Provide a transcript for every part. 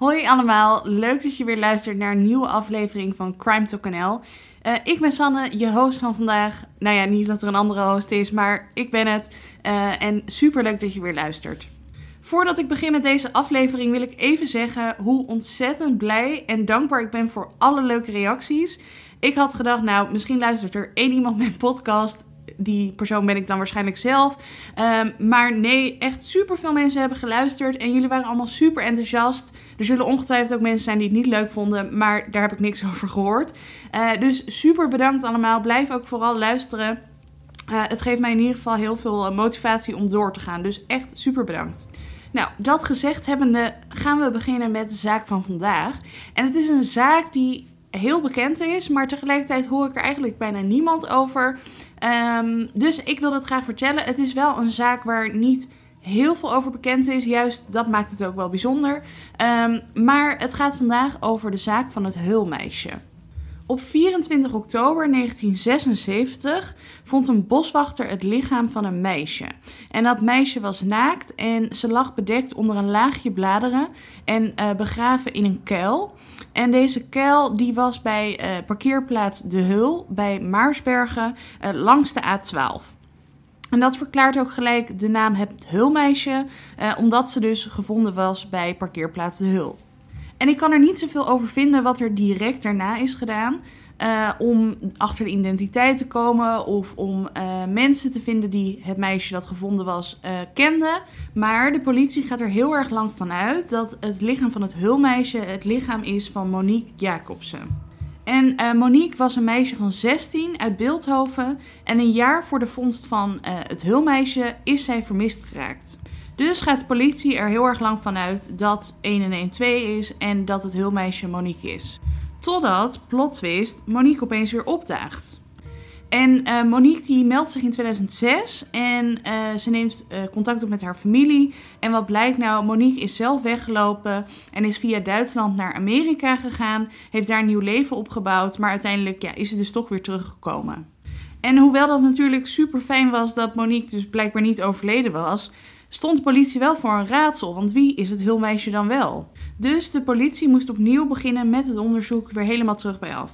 Hoi allemaal, leuk dat je weer luistert naar een nieuwe aflevering van Crime Talk NL. Uh, ik ben Sanne, je host van vandaag. Nou ja, niet dat er een andere host is, maar ik ben het. Uh, en super leuk dat je weer luistert. Voordat ik begin met deze aflevering wil ik even zeggen hoe ontzettend blij en dankbaar ik ben voor alle leuke reacties. Ik had gedacht, nou, misschien luistert er één iemand mijn podcast die persoon ben ik dan waarschijnlijk zelf. Um, maar nee, echt super veel mensen hebben geluisterd. En jullie waren allemaal super enthousiast. Er zullen ongetwijfeld ook mensen zijn die het niet leuk vonden. Maar daar heb ik niks over gehoord. Uh, dus super bedankt allemaal. Blijf ook vooral luisteren. Uh, het geeft mij in ieder geval heel veel eh, motivatie om door te gaan. Dus echt super bedankt. Nou, dat gezegd hebbende gaan we beginnen met de zaak van vandaag. En het is een zaak die heel bekend is, maar tegelijkertijd hoor ik er eigenlijk bijna niemand over. Um, dus ik wil het graag vertellen. Het is wel een zaak waar niet heel veel over bekend is. Juist dat maakt het ook wel bijzonder. Um, maar het gaat vandaag over de zaak van het Hulmeisje. Op 24 oktober 1976 vond een boswachter het lichaam van een meisje. En dat meisje was naakt en ze lag bedekt onder een laagje bladeren en uh, begraven in een kuil. En deze kuil die was bij uh, parkeerplaats De Hul bij Maarsbergen uh, langs de A12. En dat verklaart ook gelijk de naam Het Hulmeisje, omdat ze dus gevonden was bij parkeerplaats De Hul. En ik kan er niet zoveel over vinden wat er direct daarna is gedaan. Uh, om achter de identiteit te komen of om uh, mensen te vinden die het meisje dat gevonden was uh, kenden. Maar de politie gaat er heel erg lang van uit dat het lichaam van het hulmeisje het lichaam is van Monique Jacobsen. En Monique was een meisje van 16 uit Beeldhoven en een jaar voor de vondst van het hulmeisje is zij vermist geraakt. Dus gaat de politie er heel erg lang van uit dat 112 is en dat het hulmeisje Monique is. Totdat, plot twist, Monique opeens weer opdaagt. En uh, Monique die meldt zich in 2006 en uh, ze neemt uh, contact op met haar familie. En wat blijkt nou, Monique is zelf weggelopen en is via Duitsland naar Amerika gegaan. Heeft daar een nieuw leven opgebouwd, maar uiteindelijk ja, is ze dus toch weer teruggekomen. En hoewel dat natuurlijk super fijn was dat Monique dus blijkbaar niet overleden was, stond de politie wel voor een raadsel, want wie is het hulmeisje dan wel? Dus de politie moest opnieuw beginnen met het onderzoek weer helemaal terug bij af.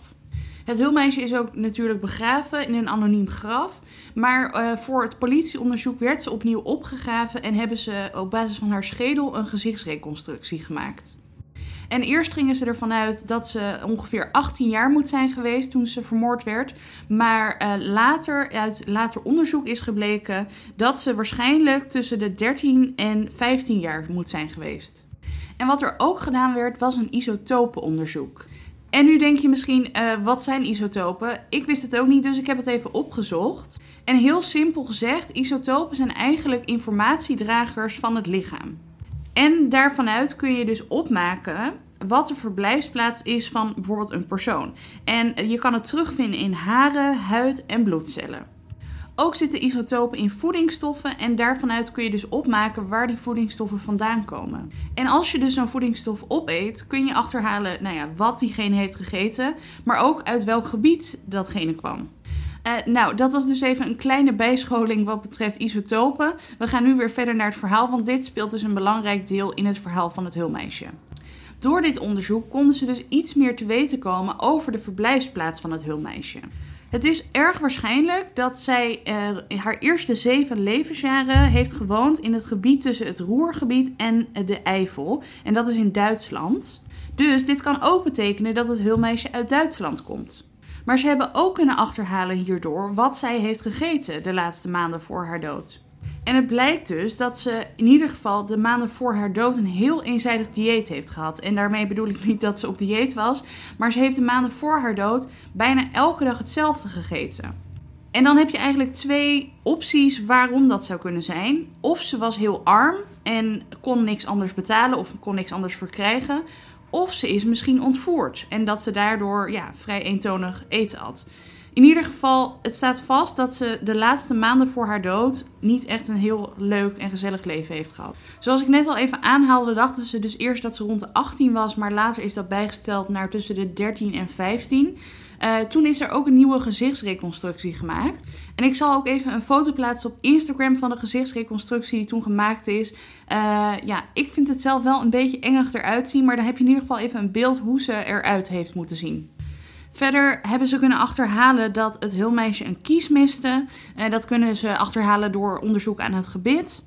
Het hulmeisje is ook natuurlijk begraven in een anoniem graf. Maar uh, voor het politieonderzoek werd ze opnieuw opgegraven en hebben ze op basis van haar schedel een gezichtsreconstructie gemaakt. En eerst gingen ze ervan uit dat ze ongeveer 18 jaar moet zijn geweest toen ze vermoord werd. Maar uh, later, uit later onderzoek is gebleken dat ze waarschijnlijk tussen de 13 en 15 jaar moet zijn geweest. En wat er ook gedaan werd, was een isotopenonderzoek. En nu denk je misschien, uh, wat zijn isotopen? Ik wist het ook niet, dus ik heb het even opgezocht. En heel simpel gezegd, isotopen zijn eigenlijk informatiedragers van het lichaam. En daarvanuit kun je dus opmaken wat de verblijfsplaats is van bijvoorbeeld een persoon. En je kan het terugvinden in haren, huid en bloedcellen. Ook zitten isotopen in voedingsstoffen en daarvanuit kun je dus opmaken waar die voedingsstoffen vandaan komen. En als je dus zo'n voedingsstof opeet, kun je achterhalen nou ja, wat diegene heeft gegeten, maar ook uit welk gebied datgene kwam. Uh, nou, dat was dus even een kleine bijscholing wat betreft isotopen. We gaan nu weer verder naar het verhaal, want dit speelt dus een belangrijk deel in het verhaal van het hulmeisje. Door dit onderzoek konden ze dus iets meer te weten komen over de verblijfsplaats van het hulmeisje. Het is erg waarschijnlijk dat zij uh, haar eerste zeven levensjaren heeft gewoond in het gebied tussen het Roergebied en de Eifel. En dat is in Duitsland. Dus dit kan ook betekenen dat het hulmeisje uit Duitsland komt. Maar ze hebben ook kunnen achterhalen hierdoor wat zij heeft gegeten de laatste maanden voor haar dood. En het blijkt dus dat ze in ieder geval de maanden voor haar dood een heel eenzijdig dieet heeft gehad. En daarmee bedoel ik niet dat ze op dieet was, maar ze heeft de maanden voor haar dood bijna elke dag hetzelfde gegeten. En dan heb je eigenlijk twee opties waarom dat zou kunnen zijn. Of ze was heel arm en kon niks anders betalen of kon niks anders verkrijgen. Of ze is misschien ontvoerd en dat ze daardoor ja, vrij eentonig eten had. In ieder geval, het staat vast dat ze de laatste maanden voor haar dood niet echt een heel leuk en gezellig leven heeft gehad. Zoals ik net al even aanhaalde, dachten ze dus eerst dat ze rond de 18 was, maar later is dat bijgesteld naar tussen de 13 en 15. Uh, toen is er ook een nieuwe gezichtsreconstructie gemaakt. En ik zal ook even een foto plaatsen op Instagram van de gezichtsreconstructie die toen gemaakt is. Uh, ja, ik vind het zelf wel een beetje engig eruit zien, maar dan heb je in ieder geval even een beeld hoe ze eruit heeft moeten zien. Verder hebben ze kunnen achterhalen dat het hulmeisje een kies miste. Uh, dat kunnen ze achterhalen door onderzoek aan het gebit.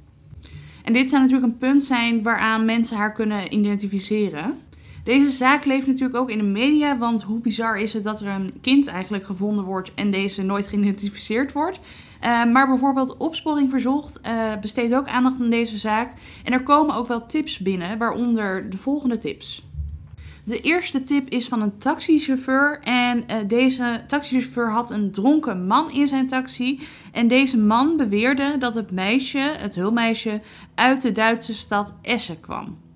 En dit zou natuurlijk een punt zijn waaraan mensen haar kunnen identificeren. Deze zaak leeft natuurlijk ook in de media, want hoe bizar is het dat er een kind eigenlijk gevonden wordt en deze nooit geïdentificeerd wordt. Uh, maar bijvoorbeeld Opsporing Verzocht uh, besteedt ook aandacht aan deze zaak. En er komen ook wel tips binnen, waaronder de volgende tips. De eerste tip is van een taxichauffeur. En uh, deze taxichauffeur had een dronken man in zijn taxi. En deze man beweerde dat het meisje, het hulmeisje, uit de Duitse stad Essen kwam.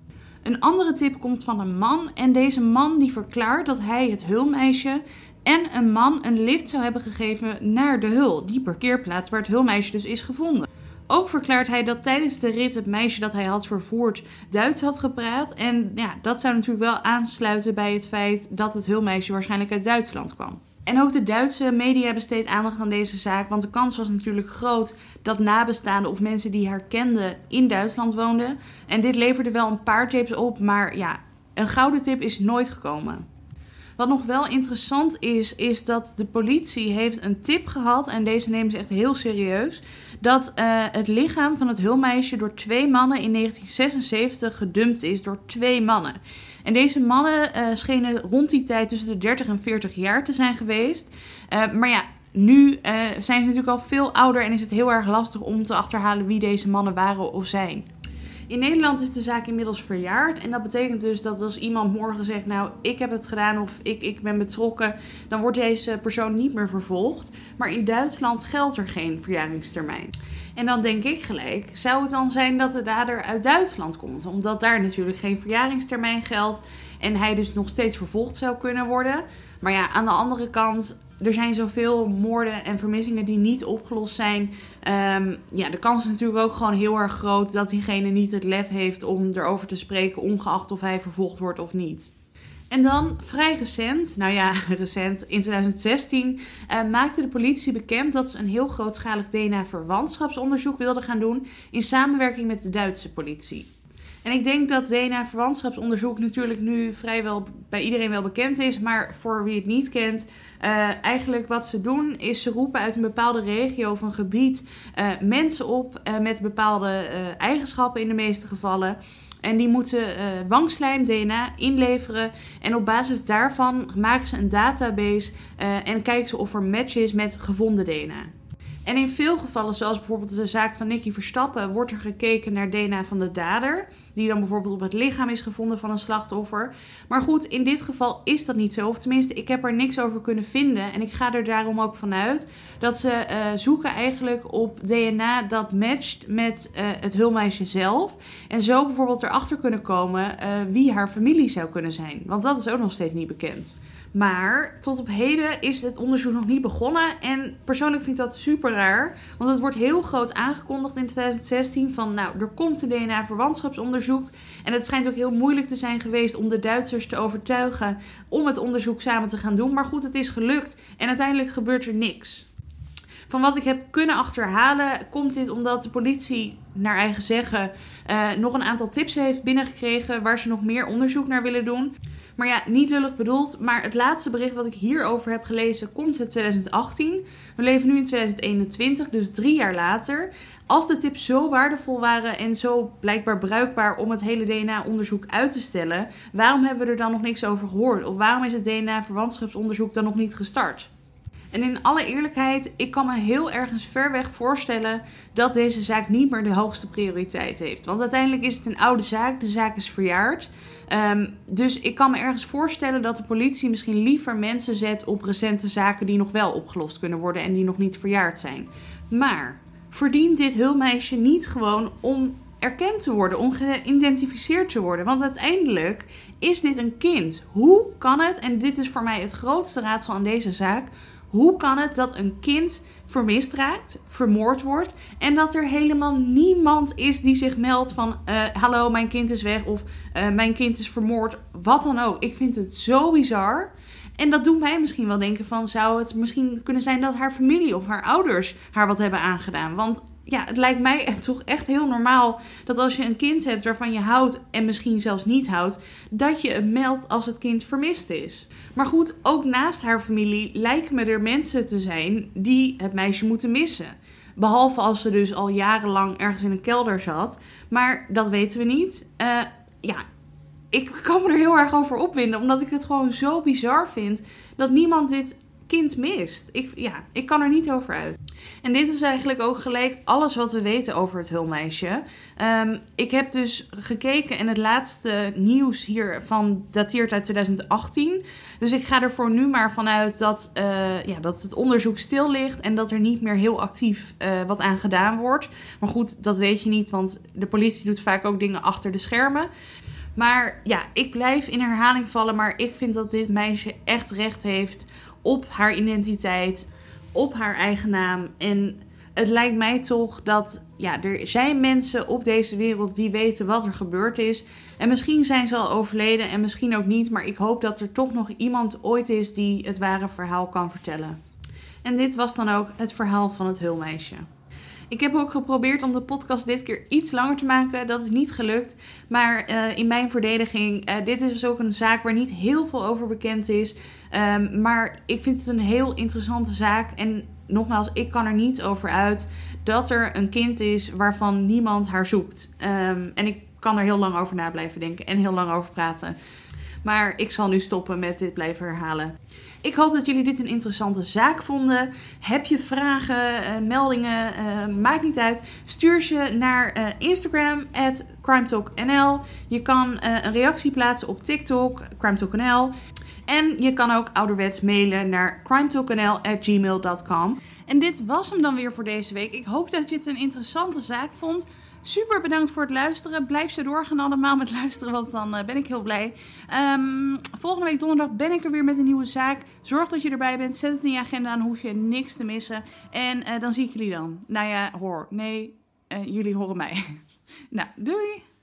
Een andere tip komt van een man en deze man die verklaart dat hij het hulmeisje en een man een lift zou hebben gegeven naar de hul, die parkeerplaats waar het hulmeisje dus is gevonden. Ook verklaart hij dat tijdens de rit het meisje dat hij had vervoerd Duits had gepraat. En ja, dat zou natuurlijk wel aansluiten bij het feit dat het hulmeisje waarschijnlijk uit Duitsland kwam. En ook de Duitse media besteedt aandacht aan deze zaak, want de kans was natuurlijk groot dat nabestaanden of mensen die haar kenden in Duitsland woonden. En dit leverde wel een paar tips op, maar ja, een gouden tip is nooit gekomen. Wat nog wel interessant is, is dat de politie heeft een tip gehad, en deze nemen ze echt heel serieus, dat uh, het lichaam van het hulmeisje door twee mannen in 1976 gedumpt is door twee mannen. En deze mannen uh, schenen rond die tijd tussen de 30 en 40 jaar te zijn geweest. Uh, maar ja, nu zijn ze natuurlijk al veel ouder en is het heel erg lastig om te achterhalen wie deze mannen waren of zijn. In Nederland is de zaak inmiddels verjaard. En dat betekent dus dat als iemand morgen zegt: Nou, ik heb het gedaan of ik, ik ben betrokken, dan wordt deze persoon niet meer vervolgd. Maar in Duitsland geldt er geen verjaringstermijn. En dan denk ik gelijk: zou het dan zijn dat de dader uit Duitsland komt? Omdat daar natuurlijk geen verjaringstermijn geldt en hij dus nog steeds vervolgd zou kunnen worden. Maar ja, aan de andere kant, er zijn zoveel moorden en vermissingen die niet opgelost zijn. Um, ja, de kans is natuurlijk ook gewoon heel erg groot dat diegene niet het lef heeft om erover te spreken, ongeacht of hij vervolgd wordt of niet. En dan vrij recent, nou ja, recent, in 2016, uh, maakte de politie bekend dat ze een heel grootschalig DNA-verwantschapsonderzoek wilden gaan doen in samenwerking met de Duitse politie. En ik denk dat DNA-verwantschapsonderzoek natuurlijk nu vrijwel bij iedereen wel bekend is. Maar voor wie het niet kent, uh, eigenlijk wat ze doen is ze roepen uit een bepaalde regio of een gebied uh, mensen op uh, met bepaalde eigenschappen in de meeste gevallen. En die moeten wangslijm, DNA inleveren. En op basis daarvan maken ze een database en kijken ze of er match is met gevonden DNA. En in veel gevallen, zoals bijvoorbeeld de zaak van Nicky Verstappen, wordt er gekeken naar DNA van de dader. Die dan bijvoorbeeld op het lichaam is gevonden van een slachtoffer. Maar goed, in dit geval is dat niet zo. Of tenminste, ik heb er niks over kunnen vinden. En ik ga er daarom ook vanuit dat ze uh, zoeken eigenlijk op DNA dat matcht met uh, het hulmeisje zelf. En zo bijvoorbeeld erachter kunnen komen uh, wie haar familie zou kunnen zijn. Want dat is ook nog steeds niet bekend. Maar tot op heden is het onderzoek nog niet begonnen. En persoonlijk vind ik dat super raar. Want het wordt heel groot aangekondigd in 2016 van nou, er komt een DNA-verwantschapsonderzoek. En het schijnt ook heel moeilijk te zijn geweest om de Duitsers te overtuigen om het onderzoek samen te gaan doen. Maar goed, het is gelukt en uiteindelijk gebeurt er niks. Van wat ik heb kunnen achterhalen, komt dit omdat de politie, naar eigen zeggen, uh, nog een aantal tips heeft binnengekregen waar ze nog meer onderzoek naar willen doen. Maar ja, niet lullig bedoeld. Maar het laatste bericht wat ik hierover heb gelezen komt uit 2018. We leven nu in 2021, dus drie jaar later. Als de tips zo waardevol waren en zo blijkbaar bruikbaar om het hele DNA-onderzoek uit te stellen, waarom hebben we er dan nog niks over gehoord? Of waarom is het DNA-verwantschapsonderzoek dan nog niet gestart? En in alle eerlijkheid, ik kan me heel ergens ver weg voorstellen dat deze zaak niet meer de hoogste prioriteit heeft. Want uiteindelijk is het een oude zaak, de zaak is verjaard. Um, dus ik kan me ergens voorstellen dat de politie misschien liever mensen zet op recente zaken die nog wel opgelost kunnen worden en die nog niet verjaard zijn. Maar verdient dit hulmeisje niet gewoon om erkend te worden, om geïdentificeerd te worden? Want uiteindelijk is dit een kind. Hoe kan het, en dit is voor mij het grootste raadsel aan deze zaak, Hoe kan het dat een kind vermist raakt, vermoord wordt en dat er helemaal niemand is die zich meldt van uh, hallo, mijn kind is weg of uh, mijn kind is vermoord, wat dan ook. Ik vind het zo bizar. En dat doet mij misschien wel denken van zou het misschien kunnen zijn dat haar familie of haar ouders haar wat hebben aangedaan. Want ja, het lijkt mij toch echt heel normaal dat als je een kind hebt waarvan je houdt en misschien zelfs niet houdt, dat je het meldt als het kind vermist is. Maar goed, ook naast haar familie lijken me er mensen te zijn die het meisje moeten missen. Behalve als ze dus al jarenlang ergens in een kelder zat. Maar dat weten we niet. Uh, ja, ik kan me er heel erg over opwinden, omdat ik het gewoon zo bizar vind dat niemand dit kind mist. Ik, ja, ik kan er niet over uit. En dit is eigenlijk ook gelijk alles wat we weten over het hulmeisje. Um, ik heb dus gekeken en het laatste nieuws hiervan dateert uit 2018. Dus ik ga er voor nu maar vanuit dat, uh, ja, dat het onderzoek stil ligt en dat er niet meer heel actief uh, wat aan gedaan wordt. Maar goed, dat weet je niet, want de politie doet vaak ook dingen achter de schermen. Maar ja, ik blijf in herhaling vallen. Maar ik vind dat dit meisje echt recht heeft op haar identiteit, op haar eigen naam. En het lijkt mij toch dat ja, er zijn mensen op deze wereld die weten wat er gebeurd is. En misschien zijn ze al overleden en misschien ook niet. Maar ik hoop dat er toch nog iemand ooit is die het ware verhaal kan vertellen. En dit was dan ook het verhaal van het hulmeisje. Ik heb ook geprobeerd om de podcast dit keer iets langer te maken. Dat is niet gelukt. Maar uh, in mijn verdediging, uh, dit is dus ook een zaak waar niet heel veel over bekend is. Um, maar ik vind het een heel interessante zaak. En nogmaals, ik kan er niet over uit dat er een kind is waarvan niemand haar zoekt. Um, en ik kan er heel lang over na blijven denken en heel lang over praten. Maar ik zal nu stoppen met dit blijven herhalen. Ik hoop dat jullie dit een interessante zaak vonden. Heb je vragen, uh, meldingen, uh, maakt niet uit. Stuur ze naar uh, Instagram, at CrimeTalkNL. Je kan een reactie plaatsen op TikTok, CrimeTalkNL. En je kan ook ouderwets mailen naar crimetalknl.gmail.com. En dit was hem dan weer voor deze week. Ik hoop dat je het een interessante zaak vond. Super bedankt voor het luisteren. Blijf zo doorgaan allemaal met luisteren, want dan uh, ben ik heel blij. Um, volgende week donderdag ben ik er weer met een nieuwe zaak. Zorg dat je erbij bent. Zet het in je agenda, dan hoef je niks te missen. En uh, dan zie ik jullie dan. Nou ja, hoor. Nee, uh, jullie horen mij. nou, doei!